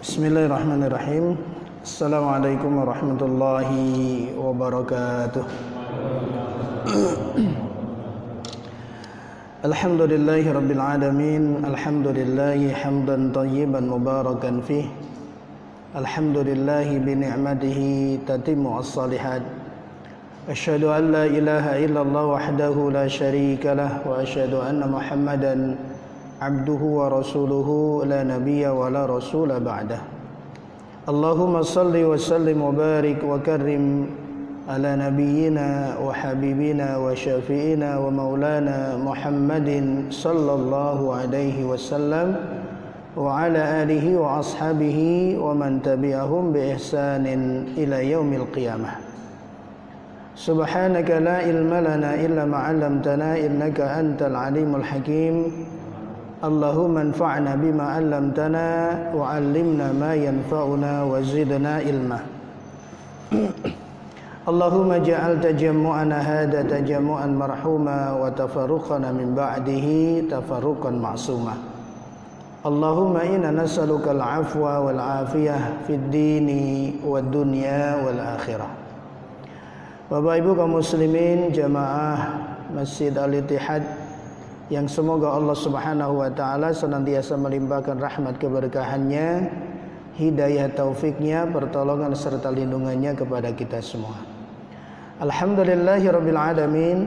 بسم الله الرحمن الرحيم السلام عليكم ورحمة الله وبركاته الحمد لله رب العالمين الحمد لله حمدا طيبا مباركا فيه الحمد لله بنعمته تتم الصالحات أشهد أن لا إله إلا الله وحده لا شريك له وأشهد أن محمدا عبده ورسوله لا نبي ولا رسول بعده. اللهم صل وسلم وبارك وكرم على نبينا وحبيبنا وشافئنا ومولانا محمد صلى الله عليه وسلم وعلى آله وأصحابه ومن تبعهم بإحسان إلى يوم القيامة. سبحانك لا علم لنا إلا ما علمتنا إنك أنت العليم الحكيم. اللهم انفعنا بما علمتنا وعلمنا ما ينفعنا وزدنا علما. اللهم اجعل تجمعنا هذا تجمعا مرحوما وتفرقنا من بعده تفرقا معصوما. اللهم إنا نسألك العفو والعافية في الدين والدنيا والآخرة. Bapak Ibu kaum muslimin jamaah Masjid Al-Ittihad yang semoga Allah Subhanahu wa taala senantiasa melimpahkan rahmat keberkahannya, hidayah taufiknya, pertolongan serta lindungannya kepada kita semua. Alhamdulillahirabbil alamin.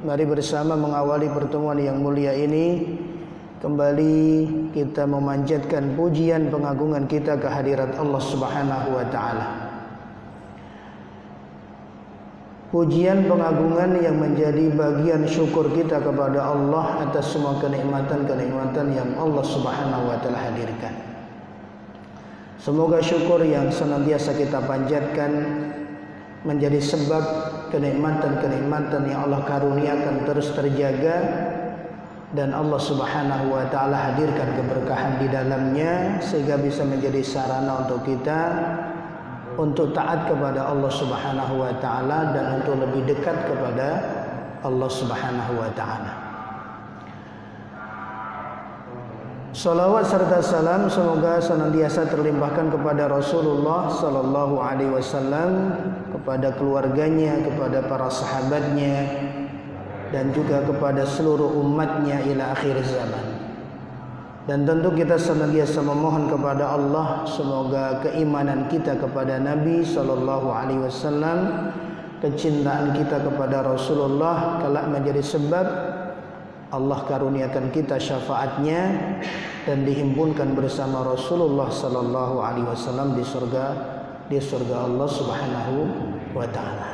Mari bersama mengawali pertemuan yang mulia ini kembali kita memanjatkan pujian pengagungan kita kehadirat Allah Subhanahu wa taala. Pujian pengagungan yang menjadi bagian syukur kita kepada Allah atas semua kenikmatan-kenikmatan yang Allah Subhanahu wa taala hadirkan. Semoga syukur yang senantiasa kita panjatkan menjadi sebab kenikmatan-kenikmatan yang Allah karuniakan terus terjaga dan Allah Subhanahu wa taala hadirkan keberkahan di dalamnya sehingga bisa menjadi sarana untuk kita untuk taat kepada Allah Subhanahu wa taala dan untuk lebih dekat kepada Allah Subhanahu wa taala. Salawat serta salam semoga senantiasa terlimpahkan kepada Rasulullah sallallahu alaihi wasallam, kepada keluarganya, kepada para sahabatnya dan juga kepada seluruh umatnya ila akhir zaman. Dan tentu kita senantiasa memohon kepada Allah semoga keimanan kita kepada Nabi sallallahu alaihi wasallam, kecintaan kita kepada Rasulullah kelak menjadi sebab Allah karuniakan kita syafaatnya dan dihimpunkan bersama Rasulullah sallallahu alaihi wasallam di surga di surga Allah Subhanahu wa taala.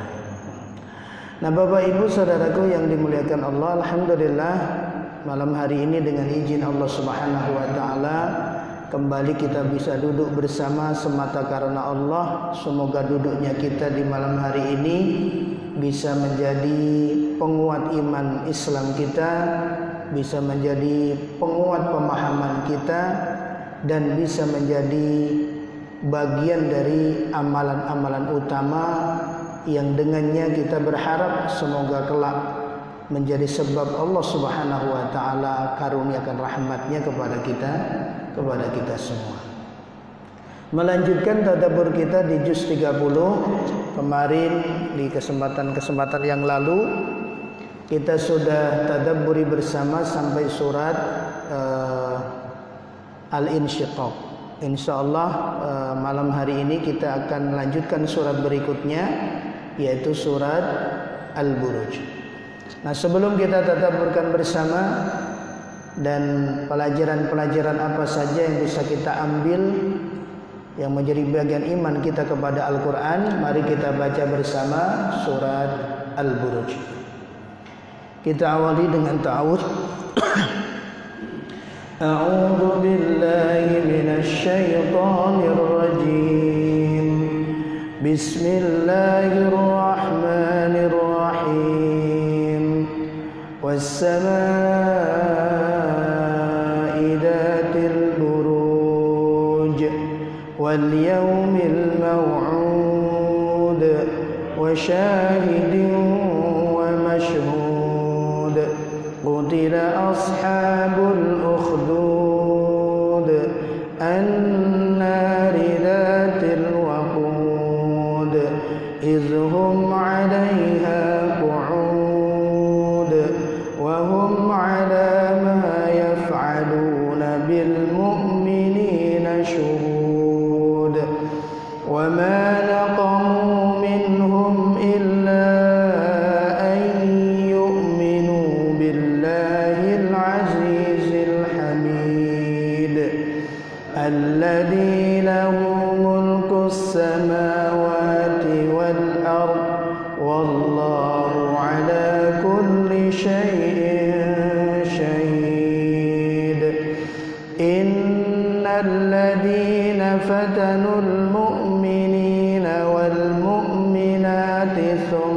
Nah, Bapak Ibu saudaraku yang dimuliakan Allah, alhamdulillah malam hari ini dengan izin Allah Subhanahu wa taala kembali kita bisa duduk bersama semata karena Allah. Semoga duduknya kita di malam hari ini bisa menjadi penguat iman Islam kita, bisa menjadi penguat pemahaman kita dan bisa menjadi bagian dari amalan-amalan utama yang dengannya kita berharap semoga kelak menjadi sebab Allah Subhanahu wa taala karuniakan rahmatnya kepada kita kepada kita semua. Melanjutkan tadabbur kita di juz 30 kemarin di kesempatan-kesempatan yang lalu kita sudah tadabburi bersama sampai surat uh, Al-Insyiqaq. Insyaallah uh, malam hari ini kita akan melanjutkan surat berikutnya yaitu surat Al-Buruj. Nah sebelum kita tadabburkan bersama dan pelajaran-pelajaran apa saja yang bisa kita ambil yang menjadi bagian iman kita kepada Al-Quran Mari kita baca bersama surat Al-Buruj. Kita awali dengan ta'awud A'udhu billahi minasyaitanir rajim. Bismillahirrahmanirrahim والسماء ذات البروج واليوم الموعود وشاهد ومشهود قتل أصحاب الأخدود النار ذات الوقود إذ so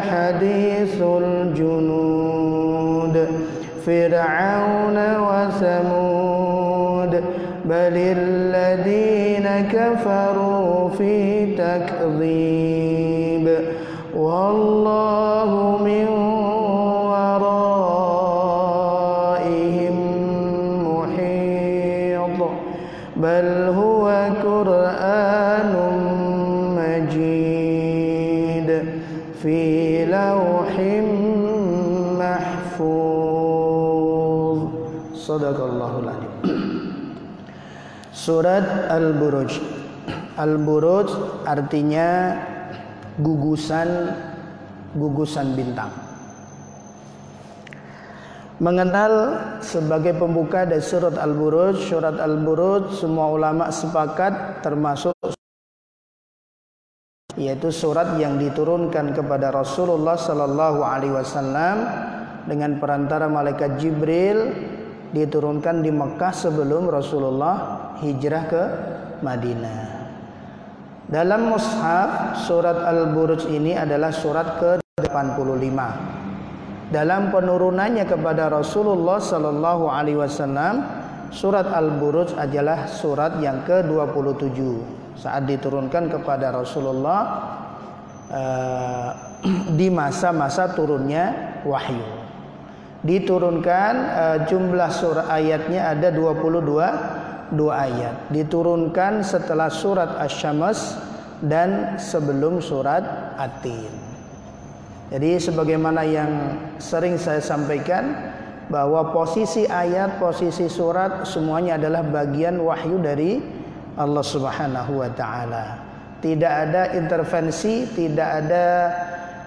حديث الجنود فرعون وثمود بل الذين كفروا في تكذيب. Surat Al-Buruj. Al-Buruj artinya gugusan gugusan bintang. Mengenal sebagai pembuka dari surat Al-Buruj Surat Al-Buruj semua ulama sepakat termasuk yaitu surat yang diturunkan kepada Rasulullah sallallahu alaihi wasallam dengan perantara malaikat Jibril diturunkan di Mekah sebelum Rasulullah hijrah ke Madinah. Dalam mushaf surat Al-Buruj ini adalah surat ke-85. Dalam penurunannya kepada Rasulullah sallallahu alaihi wasallam, surat Al-Buruj adalah surat yang ke-27 saat diturunkan kepada Rasulullah uh, di masa-masa turunnya wahyu. Diturunkan uh, jumlah surah ayatnya ada 22 dua ayat. Diturunkan setelah surat Asy-Syams dan sebelum surat At-Tin. Jadi sebagaimana yang sering saya sampaikan bahwa posisi ayat, posisi surat semuanya adalah bagian wahyu dari Allah Subhanahu wa taala. Tidak ada intervensi, tidak ada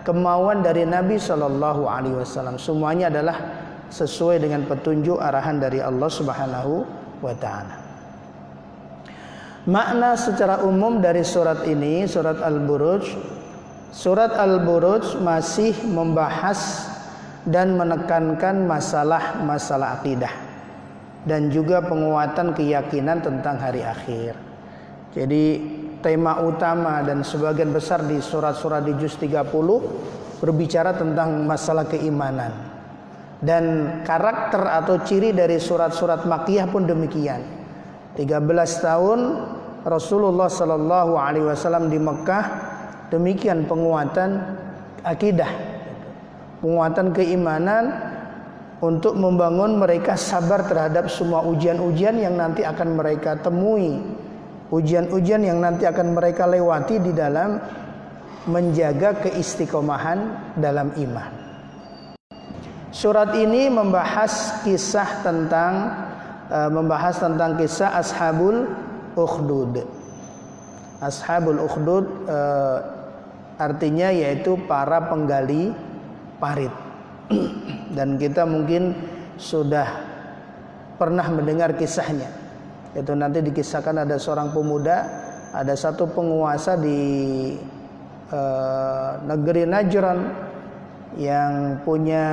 kemauan dari Nabi Shallallahu alaihi wasallam. Semuanya adalah sesuai dengan petunjuk arahan dari Allah Subhanahu wa taala. Makna secara umum dari surat ini, surat Al-Buruj, surat Al-Buruj masih membahas dan menekankan masalah-masalah akidah dan juga penguatan keyakinan tentang hari akhir. Jadi tema utama dan sebagian besar di surat-surat di juz 30 berbicara tentang masalah keimanan. Dan karakter atau ciri dari surat-surat Makkiyah pun demikian. 13 tahun Rasulullah Sallallahu Alaihi Wasallam di Mekah demikian penguatan akidah, penguatan keimanan untuk membangun mereka sabar terhadap semua ujian-ujian yang nanti akan mereka temui, ujian-ujian yang nanti akan mereka lewati di dalam menjaga keistiqomahan dalam iman. Surat ini membahas kisah tentang uh, membahas tentang kisah Ashabul Ukhdud. Ashabul Ukhdud uh, artinya yaitu para penggali parit. Dan kita mungkin sudah pernah mendengar kisahnya. Itu nanti dikisahkan ada seorang pemuda, ada satu penguasa di uh, negeri Najran yang punya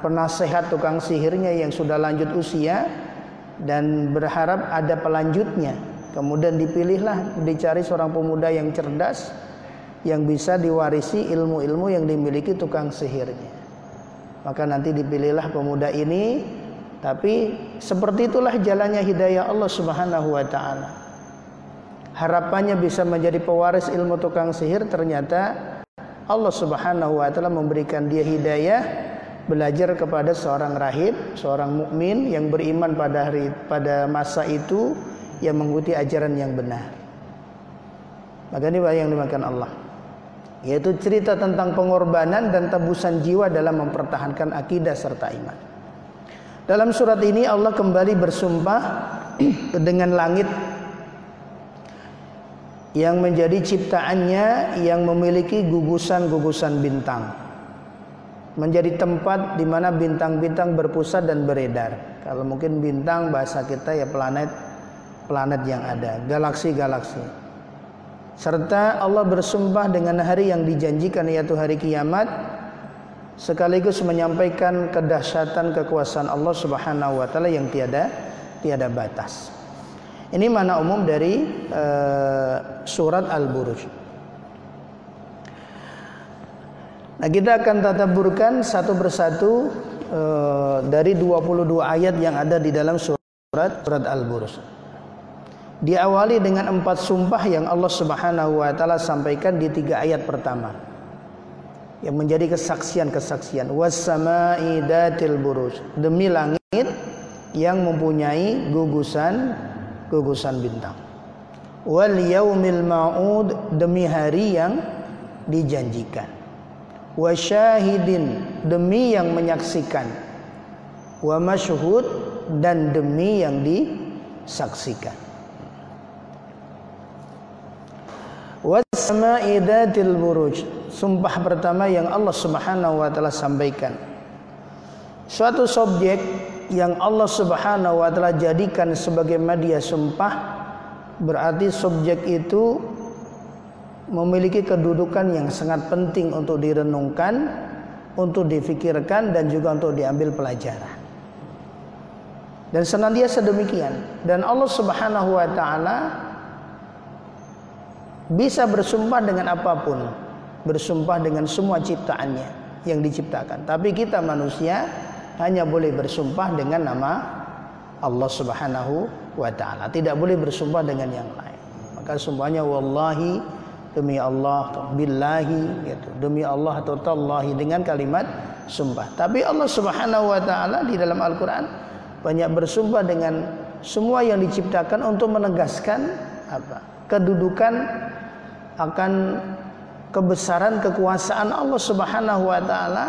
penasehat tukang sihirnya yang sudah lanjut usia dan berharap ada pelanjutnya. Kemudian dipilihlah dicari seorang pemuda yang cerdas yang bisa diwarisi ilmu-ilmu yang dimiliki tukang sihirnya. Maka nanti dipilihlah pemuda ini tapi seperti itulah jalannya hidayah Allah Subhanahu wa taala. Harapannya bisa menjadi pewaris ilmu tukang sihir ternyata Allah Subhanahu wa taala memberikan dia hidayah belajar kepada seorang rahib, seorang mukmin yang beriman pada hari pada masa itu yang mengikuti ajaran yang benar. Maka ini yang dimakan Allah. Yaitu cerita tentang pengorbanan dan tebusan jiwa dalam mempertahankan akidah serta iman. Dalam surat ini Allah kembali bersumpah dengan langit yang menjadi ciptaannya yang memiliki gugusan-gugusan bintang. Menjadi tempat di mana bintang-bintang berpusat dan beredar. Kalau mungkin bintang bahasa kita ya planet planet yang ada, galaksi-galaksi. Serta Allah bersumpah dengan hari yang dijanjikan yaitu hari kiamat sekaligus menyampaikan kedahsyatan kekuasaan Allah Subhanahu wa taala yang tiada tiada batas. Ini mana umum dari uh, surat Al-Buruj. Nah, kita akan tataburkan satu persatu uh, dari 22 ayat yang ada di dalam surat surat Al-Buruj. Diawali dengan empat sumpah yang Allah Subhanahu wa taala sampaikan di tiga ayat pertama. Yang menjadi kesaksian-kesaksian was-sama'i datil buruj. Demi langit yang mempunyai gugusan gugusan bintang. Wal yaumil ma'ud demi hari yang dijanjikan. Wa syahidin demi yang menyaksikan. Wa masyhud dan demi yang disaksikan. Wasama'i datil buruj. Sumpah pertama yang Allah Subhanahu wa taala sampaikan. Suatu subjek yang Allah Subhanahu wa taala jadikan sebagai media sumpah berarti subjek itu memiliki kedudukan yang sangat penting untuk direnungkan, untuk difikirkan dan juga untuk diambil pelajaran. Dan senantiasa demikian. Dan Allah Subhanahu wa taala bisa bersumpah dengan apa pun, bersumpah dengan semua ciptaannya yang diciptakan. Tapi kita manusia hanya boleh bersumpah dengan nama Allah Subhanahu wa taala. Tidak boleh bersumpah dengan yang lain. Maka sumpahnya wallahi demi Allah, billahi gitu. Demi Allah atau tallahi dengan kalimat sumpah. Tapi Allah Subhanahu wa taala di dalam Al-Qur'an banyak bersumpah dengan semua yang diciptakan untuk menegaskan apa? kedudukan akan kebesaran kekuasaan Allah Subhanahu wa taala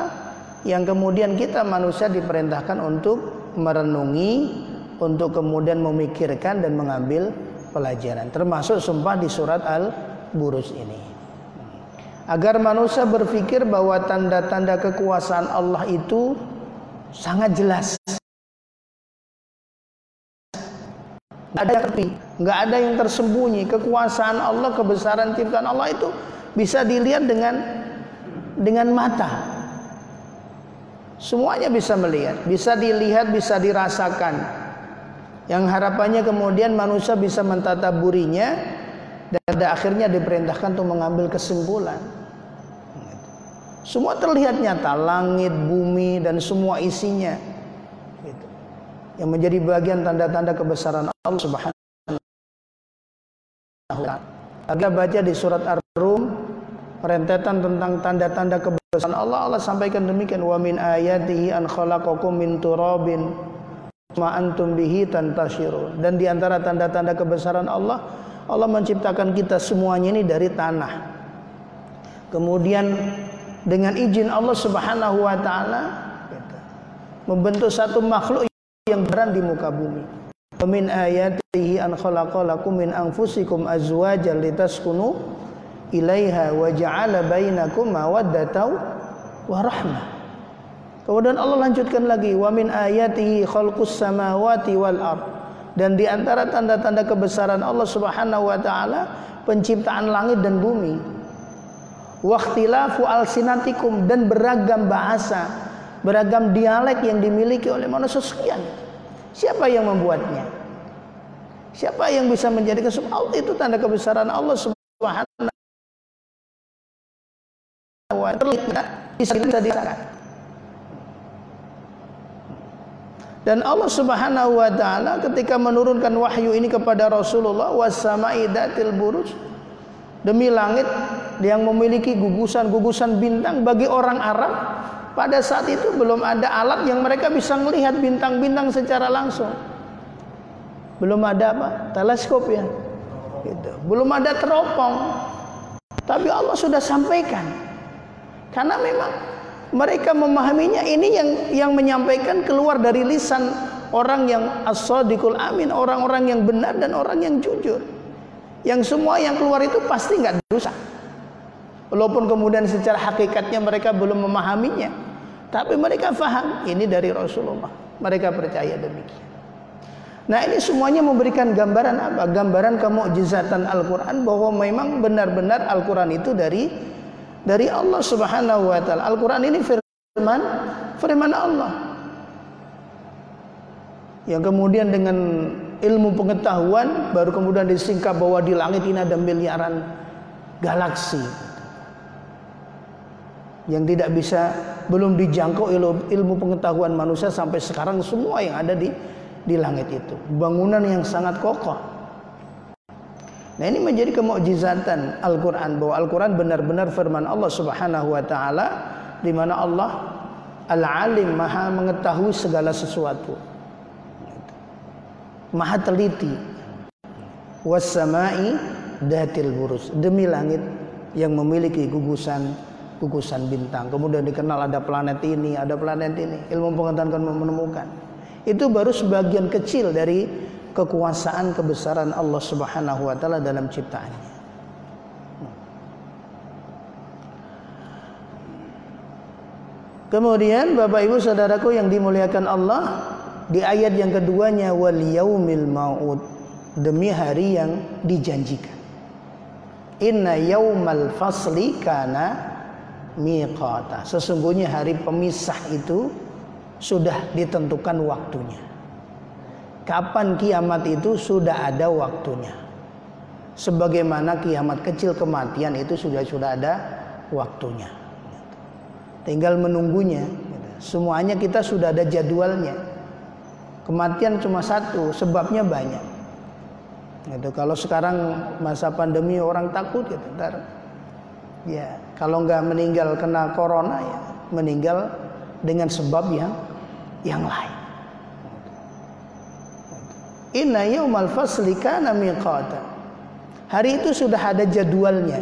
yang kemudian kita manusia diperintahkan untuk merenungi, untuk kemudian memikirkan dan mengambil pelajaran. Termasuk sumpah di surat Al-Buruj ini. Agar manusia berpikir bahwa tanda-tanda kekuasaan Allah itu sangat jelas. Ada tepi, nggak ada yang tersembunyi. Kekuasaan Allah, kebesaran ciptaan Allah itu bisa dilihat dengan dengan mata. Semuanya bisa melihat, bisa dilihat, bisa dirasakan. Yang harapannya kemudian manusia bisa mentataburinya dan pada akhirnya diperintahkan untuk mengambil kesimpulan. Semua terlihat nyata, langit, bumi dan semua isinya. Yang menjadi bagian tanda-tanda kebesaran Allah Subhanahu wa taala. Baca di surat Ar-Rum rentetan tentang tanda-tanda kebesaran Allah. Allah sampaikan demikian wa min ayatihi an khalaqakum min turabin ma antum bihi tantashirun dan di antara tanda-tanda kebesaran Allah Allah menciptakan kita semuanya ini dari tanah. Kemudian dengan izin Allah Subhanahu wa taala membentuk satu makhluk yang beran di muka bumi. Min ayatihi an khalaqalakum min anfusikum azwajan litaskunu ilaiha wa ja'ala bainakum mawaddatan wa rahmah. Kemudian Allah lanjutkan lagi wa min ayatihi khalqus samawati wal ard. Dan di antara tanda-tanda kebesaran Allah Subhanahu wa taala penciptaan langit dan bumi. Waqtilafu alsinatikum dan beragam bahasa, beragam dialek yang dimiliki oleh manusia sekian. Siapa yang membuatnya? Siapa yang bisa menjadikan Allah itu tanda kebesaran Allah Subhanahu wa. Dan Allah Subhanahu wa taala ketika menurunkan wahyu ini kepada Rasulullah wasama'i buruj demi langit yang memiliki gugusan-gugusan bintang bagi orang Arab pada saat itu belum ada alat yang mereka bisa melihat bintang-bintang secara langsung. Belum ada apa? Teleskop ya. Gitu. Belum ada teropong. Tapi Allah sudah sampaikan. Karena memang mereka memahaminya ini yang yang menyampaikan keluar dari lisan orang yang as-sadiqul amin, orang-orang yang benar dan orang yang jujur. Yang semua yang keluar itu pasti nggak dosa. Walaupun kemudian secara hakikatnya mereka belum memahaminya. Tapi mereka faham ini dari Rasulullah. Mereka percaya demikian. Nah ini semuanya memberikan gambaran apa? Gambaran kemukjizatan Al-Quran bahwa memang benar-benar Al-Quran itu dari dari Allah Subhanahu Wa Taala. Al-Quran ini firman firman Allah. Yang kemudian dengan ilmu pengetahuan baru kemudian disingkap bahwa di langit ini ada miliaran galaksi. Yang tidak bisa belum dijangkau ilmu, ilmu pengetahuan manusia sampai sekarang semua yang ada di di langit itu. Bangunan yang sangat kokoh. Nah ini menjadi kemukjizatan Al-Qur'an bahwa Al-Qur'an benar-benar firman Allah Subhanahu wa taala di mana Allah Al-Alim Maha mengetahui segala sesuatu Maha teliti was-sama'i datil burus demi langit yang memiliki gugusan gugusan bintang. Kemudian dikenal ada planet ini, ada planet ini. Ilmu pengetahuan kan menemukan. Itu baru sebagian kecil dari kekuasaan kebesaran Allah Subhanahu wa taala dalam ciptaannya. Kemudian Bapak Ibu Saudaraku yang dimuliakan Allah di ayat yang keduanya wal yaumil maut demi hari yang dijanjikan. Inna yaumal fasli kana miqata. Sesungguhnya hari pemisah itu sudah ditentukan waktunya. Kapan kiamat itu sudah ada waktunya. Sebagaimana kiamat kecil kematian itu sudah sudah ada waktunya. Tinggal menunggunya. Semuanya kita sudah ada jadwalnya. Kematian cuma satu, sebabnya banyak. Gitu. Kalau sekarang masa pandemi orang takut gitu, ntar ya kalau nggak meninggal kena corona ya meninggal dengan sebab yang yang lain. Inna yaumal fasli kana miqata. Hari itu sudah ada jadwalnya.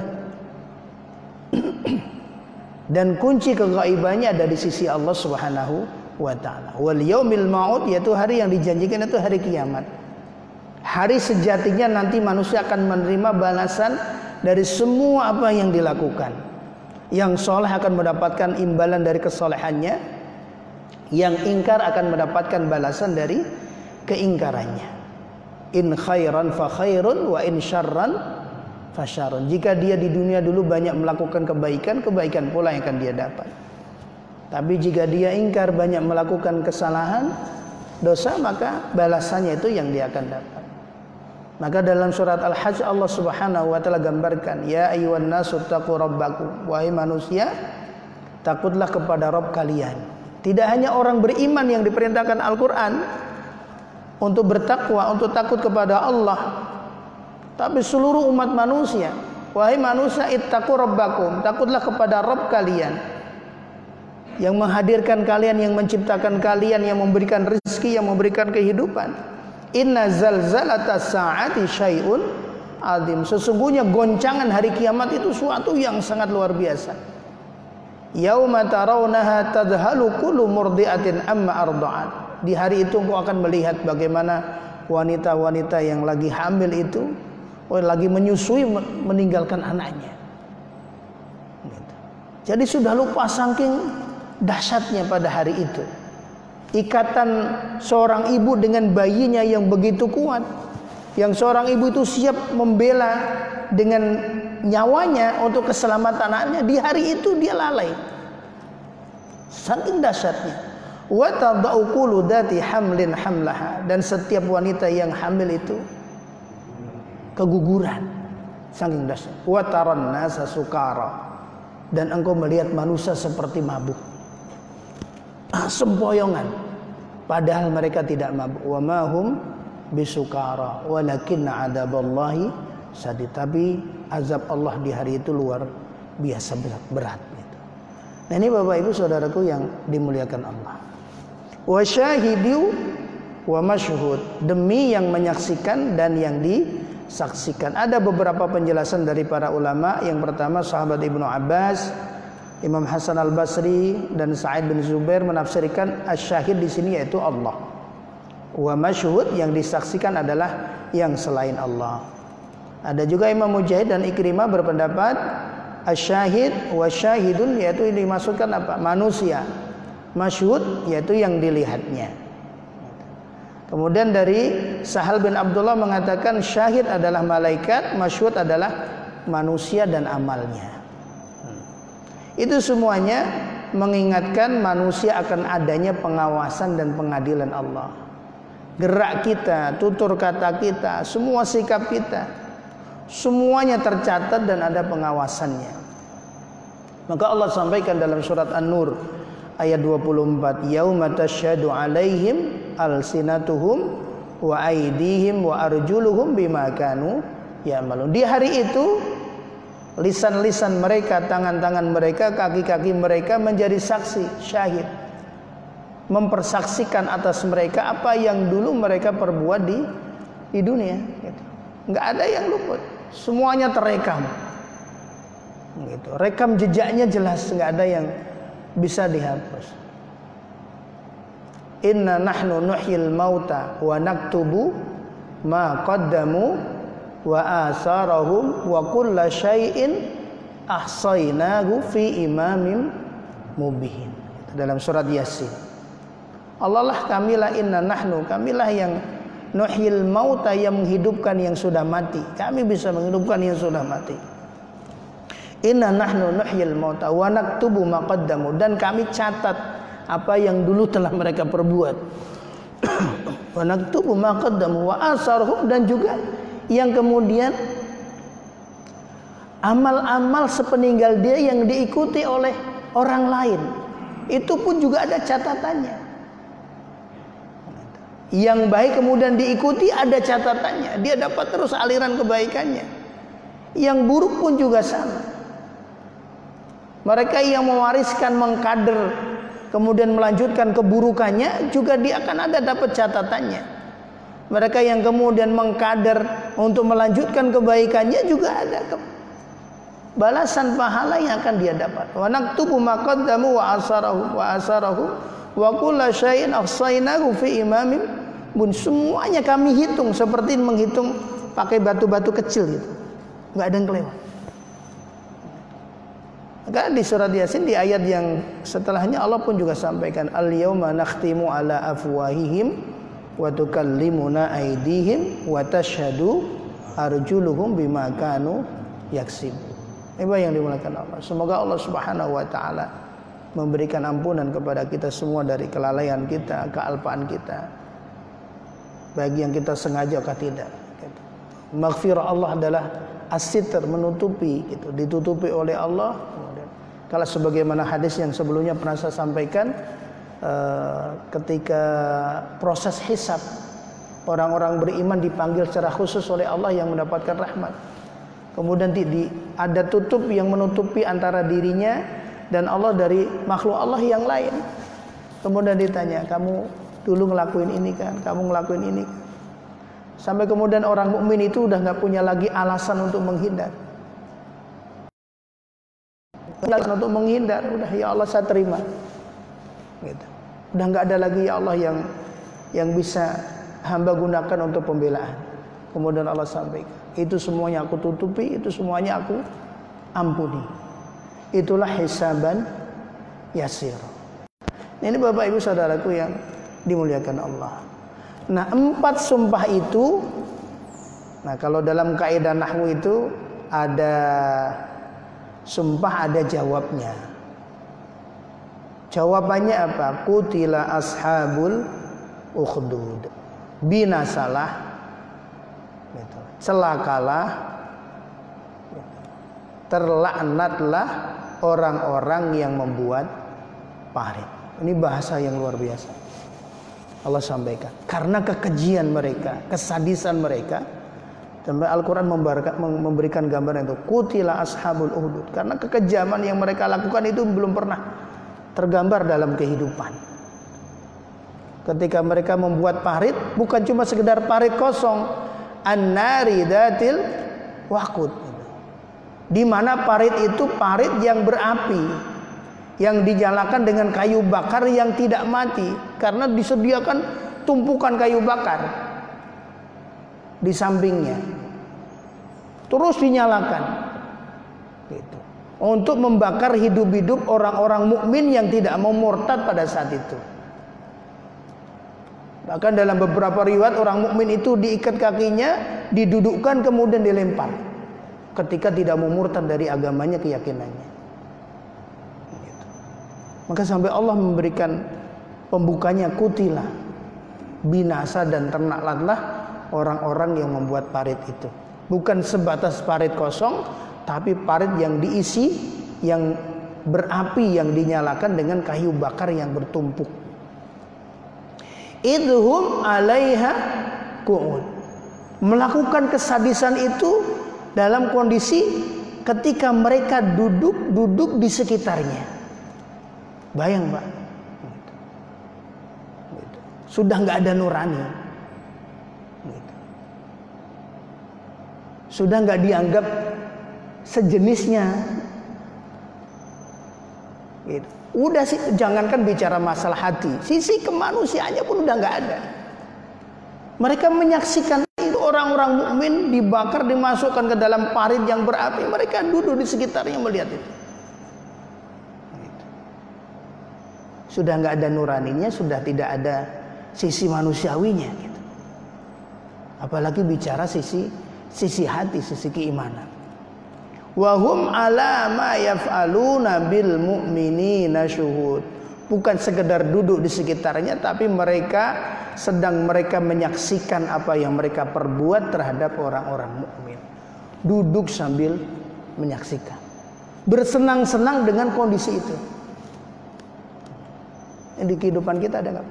Dan kunci kegaibannya ada di sisi Allah Subhanahu wa taala. Wal yaumil maut yaitu hari yang dijanjikan itu hari kiamat. Hari sejatinya nanti manusia akan menerima balasan dari semua apa yang dilakukan. Yang soleh akan mendapatkan imbalan dari kesolehannya. Yang ingkar akan mendapatkan balasan dari keingkarannya. In khairan fa khairun wa in syarran fa. Jika dia di dunia dulu banyak melakukan kebaikan, kebaikan pula yang akan dia dapat. Tapi jika dia ingkar banyak melakukan kesalahan, dosa maka balasannya itu yang dia akan dapat. Maka dalam surat Al-Hajj Allah Subhanahu wa taala gambarkan, ya ayyuhan nasu taqu rabbakum. Wahai manusia, takutlah kepada Rabb kalian. Tidak hanya orang beriman yang diperintahkan Al-Qur'an untuk bertakwa, untuk takut kepada Allah, tapi seluruh umat manusia. Wahai manusia, ittaqu rabbakum. Takutlah kepada Rabb kalian. Yang menghadirkan kalian, yang menciptakan kalian, yang memberikan rezeki, yang memberikan kehidupan. Inna zalzalata sa'ati syai'un azim. Sesungguhnya goncangan hari kiamat itu suatu yang sangat luar biasa. Yauma tarawnaha tadhalu kullu murdi'atin amma arda'at. Di hari itu engkau akan melihat bagaimana wanita-wanita yang lagi hamil itu oh, lagi menyusui meninggalkan anaknya. Gitu. Jadi sudah lupa saking dahsyatnya pada hari itu. Ikatan seorang ibu dengan bayinya yang begitu kuat. Yang seorang ibu itu siap membela dengan nyawanya untuk keselamatan anaknya. Di hari itu dia lalai. Saking dahsyatnya. Hamlin hamlaha dan setiap wanita yang hamil itu keguguran. Saking dahsyat. Nasa dan engkau melihat manusia seperti mabuk. Sempoyongan. Padahal mereka tidak mabuk. Wa mahum bisukara walakin adaballahi sadid. Tapi azab Allah di hari itu luar biasa berat. berat gitu. Nah ini Bapak Ibu Saudaraku yang dimuliakan Allah. Wa syahidu wa masyhud. Demi yang menyaksikan dan yang disaksikan. Ada beberapa penjelasan dari para ulama. Yang pertama sahabat Ibnu Abbas, Imam Hasan Al Basri dan Sa'id bin Zubair menafsirkan asyahid di sini yaitu Allah. Wa masyhud yang disaksikan adalah yang selain Allah. Ada juga Imam Mujahid dan Ikrimah berpendapat asyahid wa syahidun yaitu ini dimasukkan apa? Manusia. Masyhud yaitu yang dilihatnya. Kemudian dari Sahal bin Abdullah mengatakan syahid adalah malaikat, masyhud adalah manusia dan amalnya. Itu semuanya mengingatkan manusia akan adanya pengawasan dan pengadilan Allah. Gerak kita, tutur kata kita, semua sikap kita, semuanya tercatat dan ada pengawasannya. Maka Allah sampaikan dalam surat An-Nur ayat 24, "Yauma tasyhadu 'alaihim alsinatuhum wa aydihim wa arjuluhum bima kanu ya'malun." Di hari itu lisan-lisan mereka, tangan-tangan mereka, kaki-kaki mereka menjadi saksi, syahid. Mempersaksikan atas mereka apa yang dulu mereka perbuat di di dunia. Gitu. Nggak ada yang luput, semuanya terekam. Gitu. Rekam jejaknya jelas, nggak ada yang bisa dihapus. Inna nahnu nuhyil mauta wa naktubu ma qaddamu wa asarahum wa kulla syai'in ahsaynahu fi imamin mubin dalam surat yasin. Allah lah kamilah inna nahnu kamilah yang nuhyil mauta yang menghidupkan yang sudah mati. Kami bisa menghidupkan yang sudah mati. Inna nahnu nuhyil mauta wa naktubu maqaddamu dan kami catat apa yang dulu telah mereka perbuat. Wa naktubu maqaddamu wa asarhum dan juga yang kemudian amal-amal sepeninggal dia yang diikuti oleh orang lain. Itu pun juga ada catatannya. Yang baik kemudian diikuti ada catatannya. Dia dapat terus aliran kebaikannya. Yang buruk pun juga sama. Mereka yang mewariskan mengkader kemudian melanjutkan keburukannya juga dia akan ada dapat catatannya mereka yang kemudian mengkader untuk melanjutkan kebaikannya juga ada balasan pahala yang akan dia dapat. Wa naktubu ma qaddamu wa asarahu wa asarahu wa kulla syai'in ahsaynahu fi imamin bun semuanya kami hitung seperti menghitung pakai batu-batu kecil gitu. Enggak ada yang kelewat. Maka di surat Yasin di ayat yang setelahnya Allah pun juga sampaikan al yauma nakhtimu ala afwahihim wa tukallimuna aydihim wa tashhadu arjuluhum bima kanu yaksib. Ibu yang dimulakan Allah. Semoga Allah Subhanahu wa taala memberikan ampunan kepada kita semua dari kelalaian kita, kealpaan kita. Bagi yang kita sengaja atau tidak. Gitu. Maghfirah Allah adalah asitr menutupi gitu, ditutupi oleh Allah. Kalau sebagaimana hadis yang sebelumnya pernah saya sampaikan, ketika proses hisab orang-orang beriman dipanggil secara khusus oleh Allah yang mendapatkan rahmat. Kemudian di, ada tutup yang menutupi antara dirinya dan Allah dari makhluk Allah yang lain. Kemudian ditanya, kamu dulu ngelakuin ini kan, kamu ngelakuin ini. Kan? Sampai kemudian orang mukmin itu udah nggak punya lagi alasan untuk menghindar. untuk menghindar udah ya Allah saya terima gitu. Udah nggak ada lagi ya Allah yang yang bisa hamba gunakan untuk pembelaan. Kemudian Allah sampaikan itu semuanya aku tutupi itu semuanya aku ampuni. Itulah hisaban yasir. Ini bapak ibu saudaraku yang dimuliakan Allah. Nah empat sumpah itu nah kalau dalam kaidah nahwu itu ada sumpah ada jawabnya jawabannya apa? Kutila ashabul ukhdud. Binasalah. Gitu. celakalah. Terlaknatlah orang-orang yang membuat parit. Ini bahasa yang luar biasa. Allah sampaikan. Karena kekejian mereka kesadisan mereka Sampai Al-Quran memberikan gambaran itu. Kutila ashabul uhdud. Karena kekejaman yang mereka lakukan itu belum pernah tergambar dalam kehidupan. Ketika mereka membuat parit, bukan cuma sekedar parit kosong. An-nari datil wakut. Di mana parit itu parit yang berapi. Yang dinyalakan dengan kayu bakar yang tidak mati. Karena disediakan tumpukan kayu bakar di sampingnya terus dinyalakan gitu. Untuk membakar hidup-hidup orang-orang mukmin yang tidak mau murtad pada saat itu. Bahkan dalam beberapa riwayat orang mukmin itu diikat kakinya didudukkan kemudian dilempar. Ketika tidak mau murtad dari agamanya keyakinannya. Gitu. maka sampai Allah memberikan pembukanya kutilah binasa dan ternaklah orang-orang yang membuat parit itu. Bukan sebatas parit kosong tapi parit yang diisi yang berapi yang dinyalakan dengan kayu bakar yang bertumpuk. Idhum alaiha qu'ud melakukan kesadisan itu dalam kondisi ketika mereka duduk-duduk di sekitarnya. Bayang Pak. Sudah nggak ada nurani. Sudah nggak dianggap sejenisnya. Gitu. Udah sih jangankan bicara masalah hati, sisi kemanusiaannya pun udah nggak ada. Mereka menyaksikan itu orang-orang mukmin dibakar dimasukkan ke dalam parit yang berapi, mereka duduk di sekitarnya melihat itu. Gitu. Sudah nggak ada nuraninya, sudah tidak ada sisi manusiawinya. Gitu. Apalagi bicara sisi sisi hati, sisi keimanan. Wahum ala ma yaf'aluna bil mu'minina syuhud. Bukan sekedar duduk di sekitarnya tapi mereka sedang mereka menyaksikan apa yang mereka perbuat terhadap orang-orang mukmin. Duduk sambil menyaksikan. Bersenang-senang dengan kondisi itu. Di kehidupan kita ada nggak?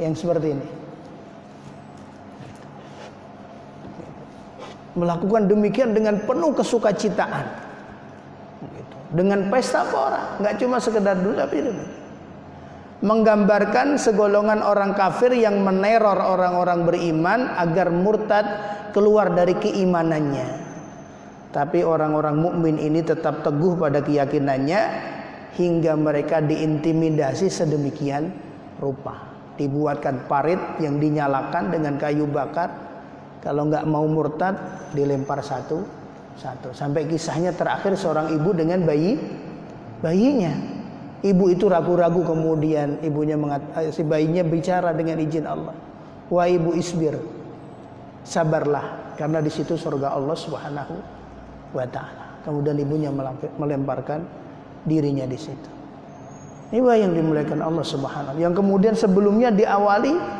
Yang seperti ini. Melakukan demikian dengan penuh kesukacitaan. Gitu. dengan pesta pora nggak cuma sekedar dulu tapi itu menggambarkan segolongan orang kafir yang meneror orang-orang beriman agar murtad keluar dari keimanannya. Tapi orang-orang mukmin ini tetap teguh pada keyakinannya hingga mereka diintimidasi sedemikian rupa. Dibuatkan parit yang dinyalakan dengan kayu bakar kalau nggak mau murtad dilempar satu satu. Sampai kisahnya terakhir seorang ibu dengan bayi bayinya. Ibu itu ragu-ragu kemudian ibunya mengat, eh, si bayinya bicara dengan izin Allah. Wah ibu isbir, sabarlah karena di situ surga Allah Subhanahu wa taala. Kemudian ibunya melemparkan dirinya di situ. Ini yang dimuliakan Allah Subhanahu yang kemudian sebelumnya diawali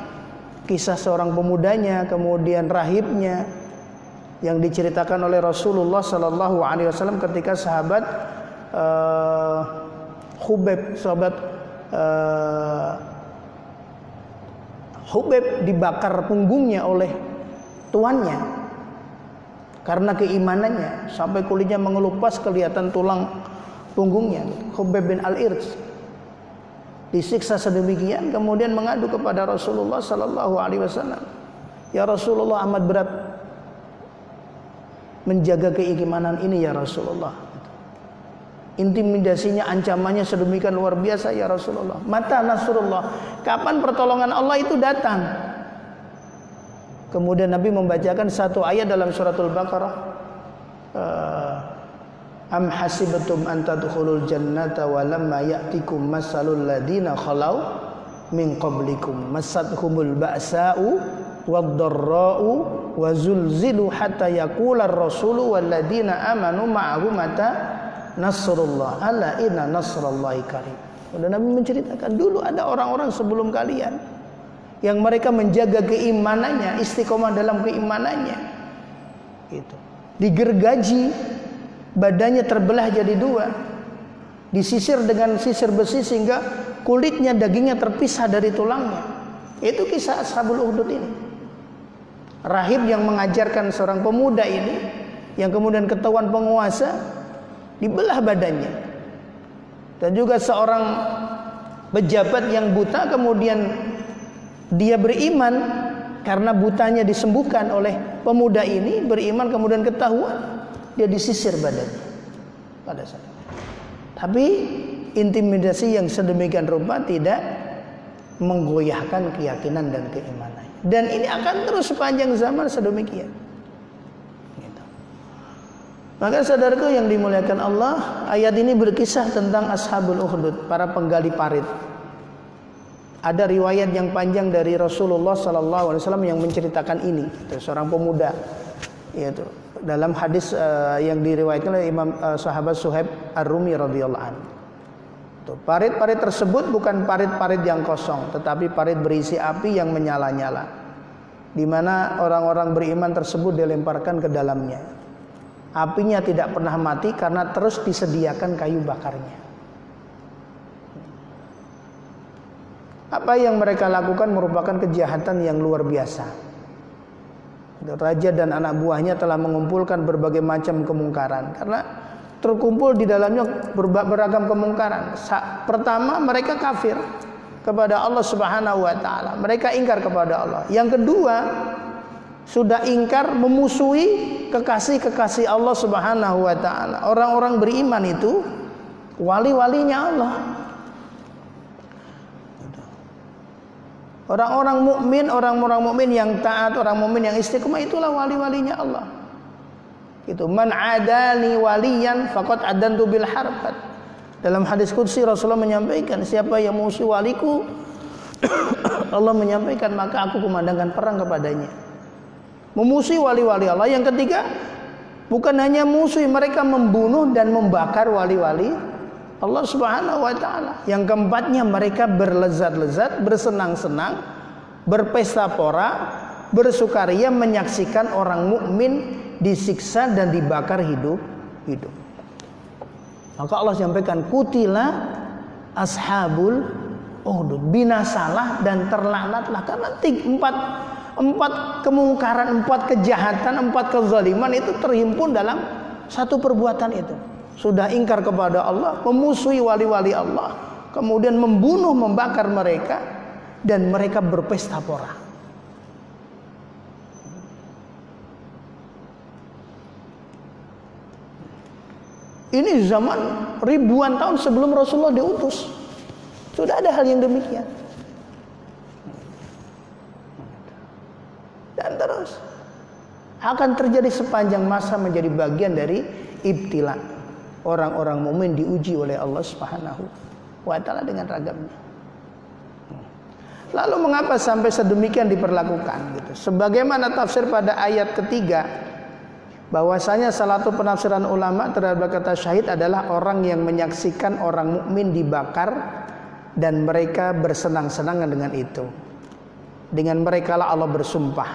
kisah seorang pemudanya, kemudian rahibnya yang diceritakan oleh Rasulullah Sallallahu Alaihi Wasallam ketika sahabat uh, Hubeb, sahabat uh, Hubeb dibakar punggungnya oleh tuannya karena keimanannya sampai kulitnya mengelupas kelihatan tulang punggungnya Hubeb bin Al-Irz disiksa sedemikian kemudian mengadu kepada Rasulullah sallallahu alaihi wasallam ya Rasulullah amat berat menjaga keimanan ini ya Rasulullah Intimidasinya, ancamannya sedemikian luar biasa ya Rasulullah. Mata Nasrullah. Kapan pertolongan Allah itu datang? Kemudian Nabi membacakan satu ayat dalam suratul Baqarah. Uh, Am hasibatum an tadkhulul jannata wa lamma ya'tikum masalul ladina khalau min qablikum masadhumul ba'sa'u wad-dharra'u wa zulzilu hatta yaqula ar-rasulu wal ladina amanu ma'ahu mata nasrullah ala inna nasrallahi qarib. Dan Nabi menceritakan dulu ada orang-orang sebelum kalian yang mereka menjaga keimanannya, istiqomah dalam keimanannya. Itu. Digergaji badannya terbelah jadi dua. Disisir dengan sisir besi sehingga kulitnya dagingnya terpisah dari tulangnya. Itu kisah ashabul uhdud ini. Rahib yang mengajarkan seorang pemuda ini yang kemudian ketahuan penguasa dibelah badannya. Dan juga seorang pejabat yang buta kemudian dia beriman karena butanya disembuhkan oleh pemuda ini beriman kemudian ketahuan dia disisir badannya pada saat tapi intimidasi yang sedemikian rupa tidak menggoyahkan keyakinan dan keimanan dan ini akan terus sepanjang zaman sedemikian. Gitu. maka saudaraku yang dimuliakan Allah ayat ini berkisah tentang ashabul uhdud para penggali parit. Ada riwayat yang panjang dari Rasulullah Wasallam yang menceritakan ini. Seorang pemuda yaitu dalam hadis uh, yang diriwayatkan oleh Imam uh, sahabat Suhaib Ar-Rumi radhiyallahu anhu. Parit-parit tersebut bukan parit-parit yang kosong, tetapi parit berisi api yang menyala-nyala. Di mana orang-orang beriman tersebut dilemparkan ke dalamnya. Apinya tidak pernah mati karena terus disediakan kayu bakarnya. Apa yang mereka lakukan merupakan kejahatan yang luar biasa. Raja dan anak buahnya telah mengumpulkan berbagai macam kemungkaran karena terkumpul di dalamnya beragam kemungkaran. Pertama, mereka kafir kepada Allah Subhanahu wa taala. Mereka ingkar kepada Allah. Yang kedua, sudah ingkar memusuhi kekasih-kekasih Allah Subhanahu wa taala. Orang-orang beriman itu wali-walinya Allah. Orang-orang mukmin, orang-orang mukmin yang taat, orang mukmin yang istiqomah itulah wali-walinya Allah. Itu man adani waliyan faqad adantu bil harbat. Dalam hadis qudsi Rasulullah menyampaikan siapa yang musuh waliku Allah menyampaikan maka aku kumandangkan perang kepadanya. Memusuhi wali-wali Allah. Yang ketiga, bukan hanya musuh, mereka membunuh dan membakar wali-wali Allah Subhanahu wa taala. Yang keempatnya mereka berlezat-lezat, bersenang-senang, berpesta pora, bersukaria menyaksikan orang mukmin disiksa dan dibakar hidup-hidup. Maka Allah sampaikan kutila ashabul uhdud binasalah dan terlaknatlah karena tiga, empat empat kemungkaran, empat kejahatan, empat kezaliman itu terhimpun dalam satu perbuatan itu sudah ingkar kepada Allah, memusuhi wali-wali Allah, kemudian membunuh, membakar mereka dan mereka berpesta pora. Ini zaman ribuan tahun sebelum Rasulullah diutus. Sudah ada hal yang demikian. Dan terus akan terjadi sepanjang masa menjadi bagian dari ibtilah orang-orang mukmin diuji oleh Allah Subhanahu wa taala dengan ragamnya. Lalu mengapa sampai sedemikian diperlakukan gitu? Sebagaimana tafsir pada ayat ketiga bahwasanya salah satu penafsiran ulama terhadap kata syahid adalah orang yang menyaksikan orang mukmin dibakar dan mereka bersenang-senang dengan itu. Dengan mereka lah Allah bersumpah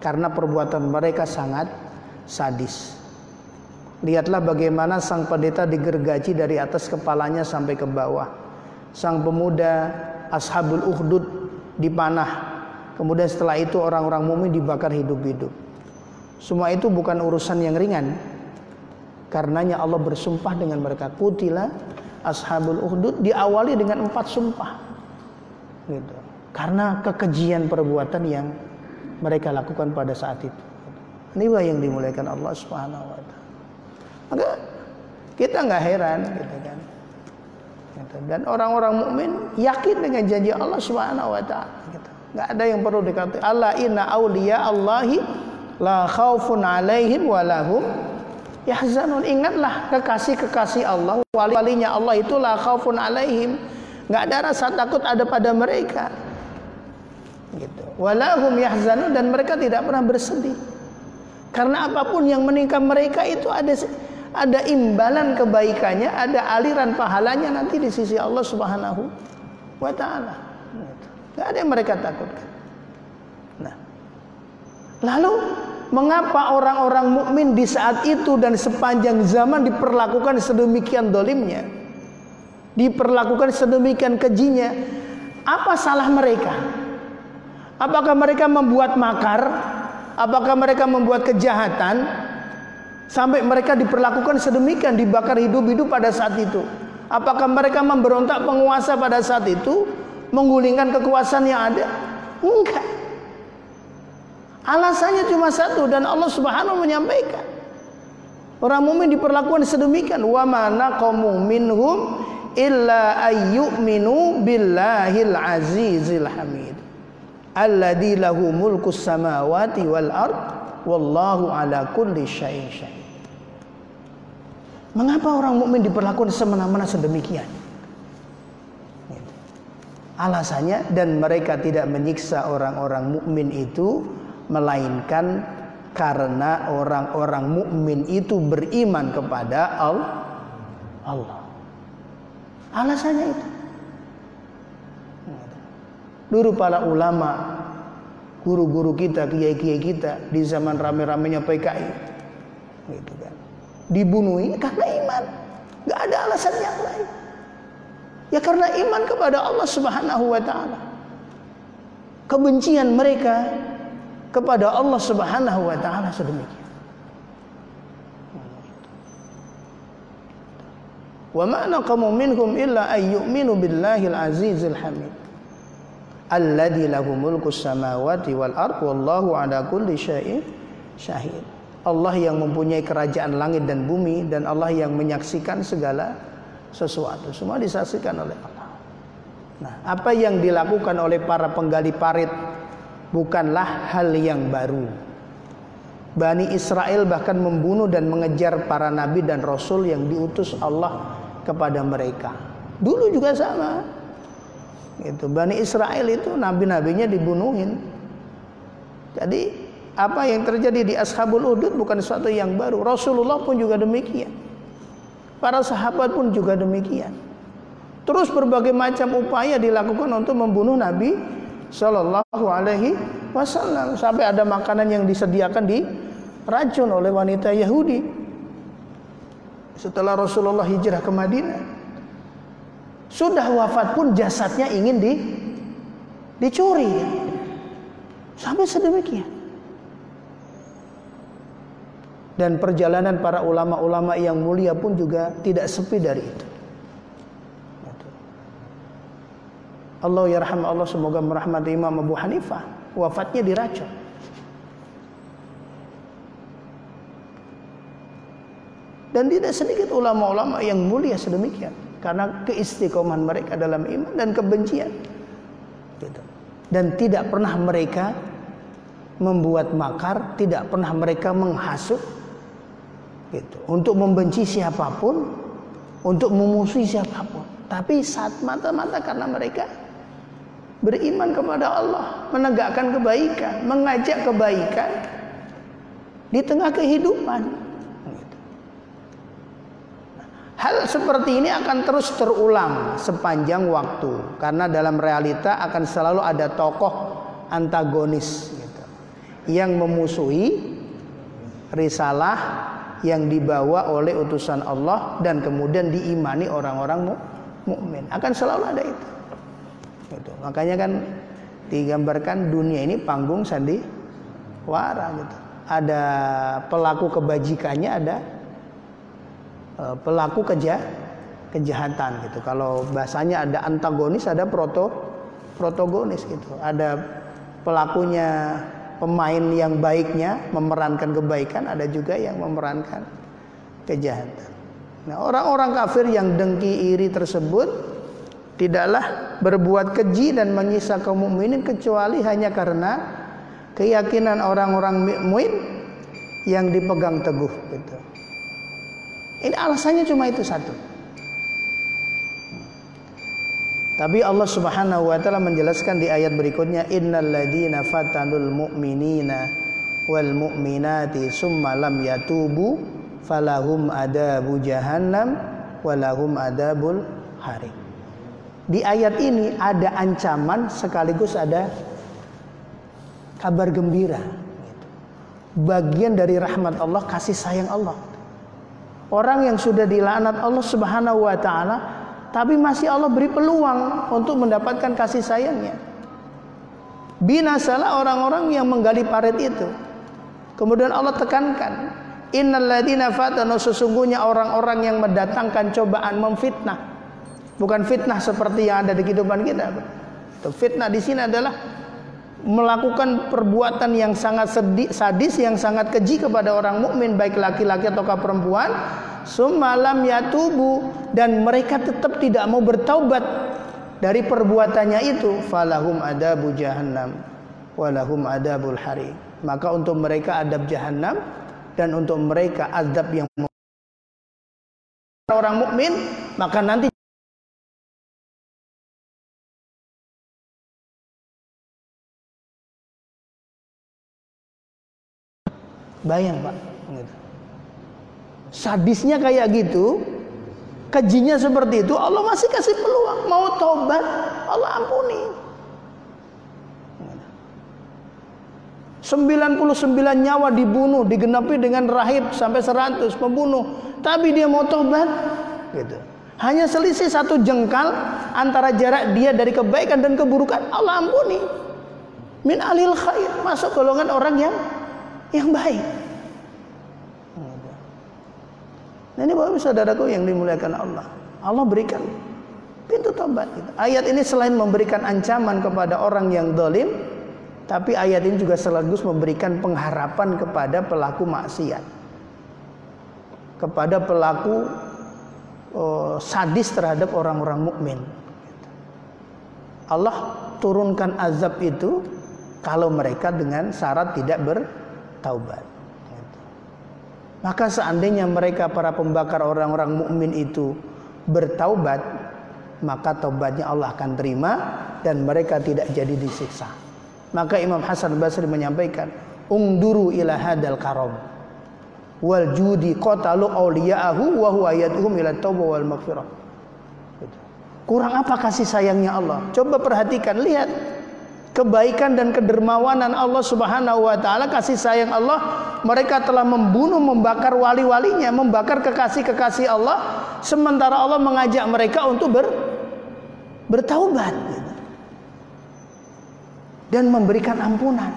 karena perbuatan mereka sangat sadis. Lihatlah bagaimana sang pendeta digergaji dari atas kepalanya sampai ke bawah. Sang pemuda Ashabul Uhdud dipanah. Kemudian setelah itu orang-orang mukmin dibakar hidup-hidup. Semua itu bukan urusan yang ringan. Karenanya Allah bersumpah dengan mereka. Kutila Ashabul Uhdud diawali dengan empat sumpah. Gitu. Karena kekejian perbuatan yang mereka lakukan pada saat itu. Inilah yang dimuliakan Allah taala. Maka Kita nggak heran gitu kan. Gitu. Dan orang-orang mukmin yakin dengan janji Allah Subhanahu wa taala gitu. Nggak ada yang perlu dikatakan Allah inna auliya Allahi la khaufun alaihim wa lahum yahzanun. Ingatlah kekasih-kekasih Allah, wali-walinya Allah itu la khaufun alaihim. Nggak ada rasa takut ada pada mereka. Gitu. Walahum yahzanun dan mereka tidak pernah bersedih. Karena apa pun yang menimpa mereka itu ada ada imbalan kebaikannya, ada aliran pahalanya nanti di sisi Allah Subhanahu wa taala. Tidak ada yang mereka takutkan. Nah. Lalu mengapa orang-orang mukmin di saat itu dan sepanjang zaman diperlakukan sedemikian dolimnya? Diperlakukan sedemikian kejinya? Apa salah mereka? Apakah mereka membuat makar? Apakah mereka membuat kejahatan? Sampai mereka diperlakukan sedemikian, dibakar hidup-hidup pada saat itu. Apakah mereka memberontak penguasa pada saat itu? Menggulingkan kekuasaan yang ada? Enggak. Alasannya cuma satu dan Allah Subhanahu menyampaikan. Orang mukmin diperlakukan sedemikian. Wa mana qamu minhum illa ayyuminu billahil azizil hamid. Alladzi lahu mulkus samawati wal ard wallahu ala kulli syai'in syahid. Mengapa orang mukmin diperlakukan semena-mena sedemikian? Alasannya dan mereka tidak menyiksa orang-orang mukmin itu melainkan karena orang-orang mukmin itu beriman kepada Allah. Alasannya itu. Dulu para ulama, guru-guru kita, kiai-kiai kita di zaman rame-ramenya PKI. Gitu kan dibunuh karena iman. Gak ada alasan yang lain. Ya karena iman kepada Allah Subhanahu wa taala. Kebencian mereka kepada Allah Subhanahu wa taala sedemikian. Wa ma naqamu minhum illa ay yu'minu billahil azizil hamid. Alladzi lahu mulku samawati wal ard wallahu ala kulli syai'in syahid. Allah yang mempunyai kerajaan langit dan bumi dan Allah yang menyaksikan segala sesuatu. Semua disaksikan oleh Allah. Nah, apa yang dilakukan oleh para penggali parit bukanlah hal yang baru. Bani Israel bahkan membunuh dan mengejar para nabi dan rasul yang diutus Allah kepada mereka. Dulu juga sama. Gitu. Bani Israel itu nabi-nabinya dibunuhin. Jadi apa yang terjadi di Ashabul Udud bukan sesuatu yang baru. Rasulullah pun juga demikian. Para sahabat pun juga demikian. Terus berbagai macam upaya dilakukan untuk membunuh Nabi Shallallahu Alaihi Wasallam sampai ada makanan yang disediakan di racun oleh wanita Yahudi. Setelah Rasulullah hijrah ke Madinah, sudah wafat pun jasadnya ingin di dicuri, sampai sedemikian. Dan perjalanan para ulama-ulama yang mulia pun juga tidak sepi dari itu. Allah ya rahmat Allah semoga merahmati Imam Abu Hanifah wafatnya diracun. Dan tidak sedikit ulama-ulama yang mulia sedemikian karena keistiqomahan mereka dalam iman dan kebencian. Gitu. Dan tidak pernah mereka membuat makar, tidak pernah mereka menghasut, gitu. Untuk membenci siapa pun, untuk memusuhi siapa pun. Tapi saat mata-mata karena mereka beriman kepada Allah, menegakkan kebaikan, mengajak kebaikan di tengah kehidupan. Hal seperti ini akan terus terulang sepanjang waktu karena dalam realita akan selalu ada tokoh antagonis gitu, yang memusuhi risalah yang dibawa oleh utusan Allah dan kemudian diimani orang-orang mukmin. Akan selalu ada itu. Gitu. Makanya kan digambarkan dunia ini panggung sandiwara gitu. Ada pelaku kebajikannya, ada e, pelaku keja kejahatan gitu. Kalau bahasanya ada antagonis, ada proto protagonis gitu. Ada pelakunya pemain yang baiknya memerankan kebaikan, ada juga yang memerankan kejahatan. Nah, orang-orang kafir yang dengki iri tersebut tidaklah berbuat keji dan menyisa kaum mukminin kecuali hanya karena keyakinan orang-orang mukmin yang dipegang teguh gitu. Ini alasannya cuma itu satu. Tapi Allah Subhanahu wa taala menjelaskan di ayat berikutnya innal ladina fatanul mu'minina wal mu'minati summa lam yatubu falahum adabu jahannam walahum adabul hari. Di ayat ini ada ancaman sekaligus ada kabar gembira. Bagian dari rahmat Allah kasih sayang Allah. Orang yang sudah dilaknat Allah Subhanahu wa taala tapi masih Allah beri peluang untuk mendapatkan kasih sayangnya. Binasalah orang-orang yang menggali parit itu. Kemudian Allah tekankan, innalladzina fatanu sesungguhnya orang-orang yang mendatangkan cobaan memfitnah. Bukan fitnah seperti yang ada di kehidupan kita. Fitnah di sini adalah melakukan perbuatan yang sangat sadis yang sangat keji kepada orang mukmin baik laki-laki atau perempuan semalam yatubu dan mereka tetap tidak mau bertaubat dari perbuatannya itu. Falahum adabu jahannam walahum adabul hari. Maka untuk mereka adab jahannam dan untuk mereka adab yang orang mukmin maka nanti Bayang pak, gitu. sadisnya kayak gitu, kejinya seperti itu, Allah masih kasih peluang. Mau tobat, Allah ampuni. 99 nyawa dibunuh, digenapi dengan rahib sampai 100 pembunuh. Tapi dia mau tobat, gitu. Hanya selisih satu jengkal antara jarak dia dari kebaikan dan keburukan, Allah ampuni. Min alil khair, masuk golongan orang yang yang baik. Nah, ini bapak saudaraku yang dimuliakan Allah. Allah berikan pintu tobat. Ayat ini selain memberikan ancaman kepada orang yang dolim, tapi ayat ini juga sekaligus memberikan pengharapan kepada pelaku maksiat, kepada pelaku oh, sadis terhadap orang-orang mukmin. Allah turunkan azab itu kalau mereka dengan syarat tidak ber taubat. Maka seandainya mereka para pembakar orang-orang mukmin itu bertaubat, maka taubatnya Allah akan terima dan mereka tidak jadi disiksa. Maka Imam Hasan Basri menyampaikan, "Ungduru ila hadal karom wal judi qatalu awliya'ahu wa huwa yad'uhum ila taubah wal maghfirah." Kurang apa kasih sayangnya Allah? Coba perhatikan, lihat kebaikan dan kedermawanan Allah Subhanahu wa taala, kasih sayang Allah, mereka telah membunuh, membakar wali-walinya, membakar kekasih-kekasih Allah, sementara Allah mengajak mereka untuk ber, bertaubat dan memberikan ampunan.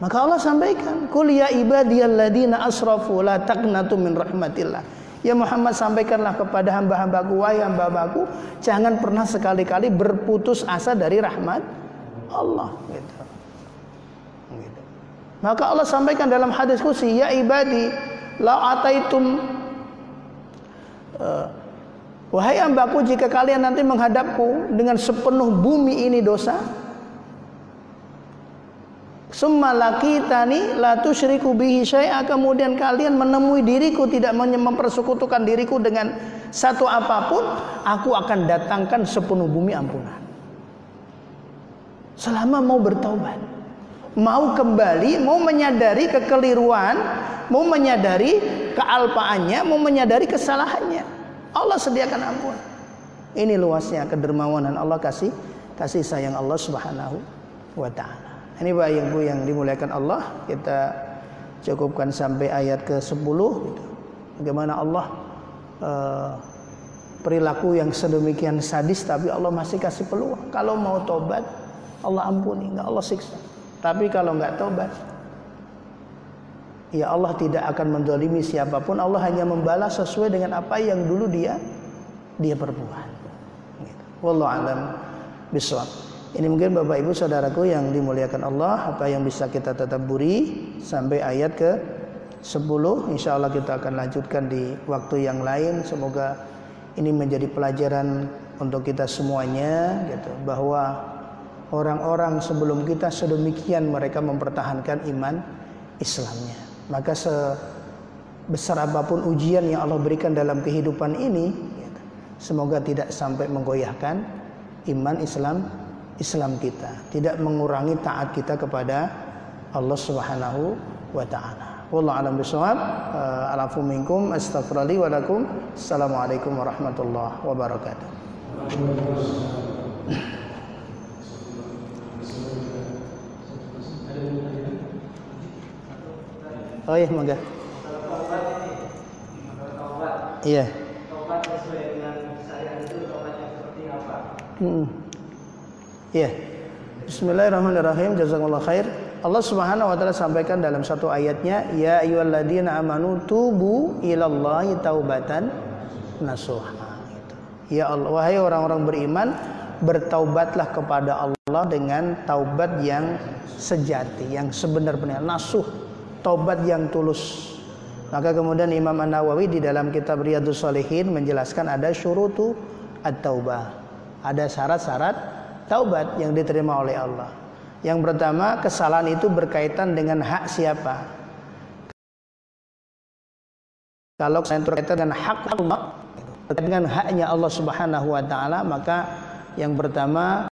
Maka Allah sampaikan, "Qul ya ibadiyalladzina asrafu la taqnatu min rahmatillah." Ya Muhammad sampaikanlah kepada hamba-hambaku wahai hamba-hambaku jangan pernah sekali-kali berputus asa dari rahmat Allah gitu. gitu. Maka Allah sampaikan dalam hadis kursi ya ibadi la ataitum uh, wahai hambaku jika kalian nanti menghadapku dengan sepenuh bumi ini dosa Summa lakitani la tusyriku bihi syai'a kemudian kalian menemui diriku tidak mempersekutukan diriku dengan satu apa pun, aku akan datangkan sepenuh bumi ampunan. Selama mau bertaubat, mau kembali, mau menyadari kekeliruan, mau menyadari kealpaannya, mau menyadari kesalahannya. Allah sediakan ampun. Ini luasnya kedermawanan Allah kasih kasih sayang Allah Subhanahu wa taala. Ini Bapak Ibu yang dimuliakan Allah, kita cukupkan sampai ayat ke-10 gitu. Bagaimana Allah uh, perilaku yang sedemikian sadis tapi Allah masih kasih peluang. Kalau mau tobat, Allah ampuni, enggak Allah siksa. Tapi kalau enggak tobat, ya Allah tidak akan mendolimi siapa pun. Allah hanya membalas sesuai dengan apa yang dulu dia dia perbuat. Gitu. Wallahu. Ini mungkin Bapak Ibu saudaraku yang dimuliakan Allah apa yang bisa kita tetap buri sampai ayat ke 10 insya Allah kita akan lanjutkan di waktu yang lain. Semoga ini menjadi pelajaran untuk kita semuanya gitu. Bahwa orang-orang sebelum kita sedemikian mereka mempertahankan iman Islamnya. Maka sebesar apa pun ujian yang Allah berikan dalam kehidupan ini gitu, semoga tidak sampai menggoyahkan iman Islam Islam kita tidak mengurangi taat kita kepada Allah Subhanahu wa taala Wallahu alam bisawab. Uh, alafu minkum astaghfirullah wa lakum. Assalamualaikum warahmatullahi wabarakatuh. Oh iya, mangga. Iya. Tobat sesuai dengan syariat itu tobatnya seperti apa? Hmm. Iya. Bismillahirrahmanirrahim. Jazakallahu khair. Allah Subhanahu wa taala sampaikan dalam satu ayatnya, "Ya ayyuhalladzina amanu tubu ilallahi taubatan nasuha." Gitu. Ya Allah, wahai orang-orang beriman, bertaubatlah kepada Allah dengan taubat yang sejati, yang sebenar-benar nasuh, taubat yang tulus. Maka kemudian Imam An-Nawawi di dalam kitab Riyadhus Shalihin menjelaskan ada syurutu at-taubah. Ada syarat-syarat taubat yang diterima oleh Allah. Yang pertama, kesalahan itu berkaitan dengan hak siapa? Kalau kesalahan berkaitan dengan hak Allah, dengan haknya Allah Subhanahu wa taala, maka yang pertama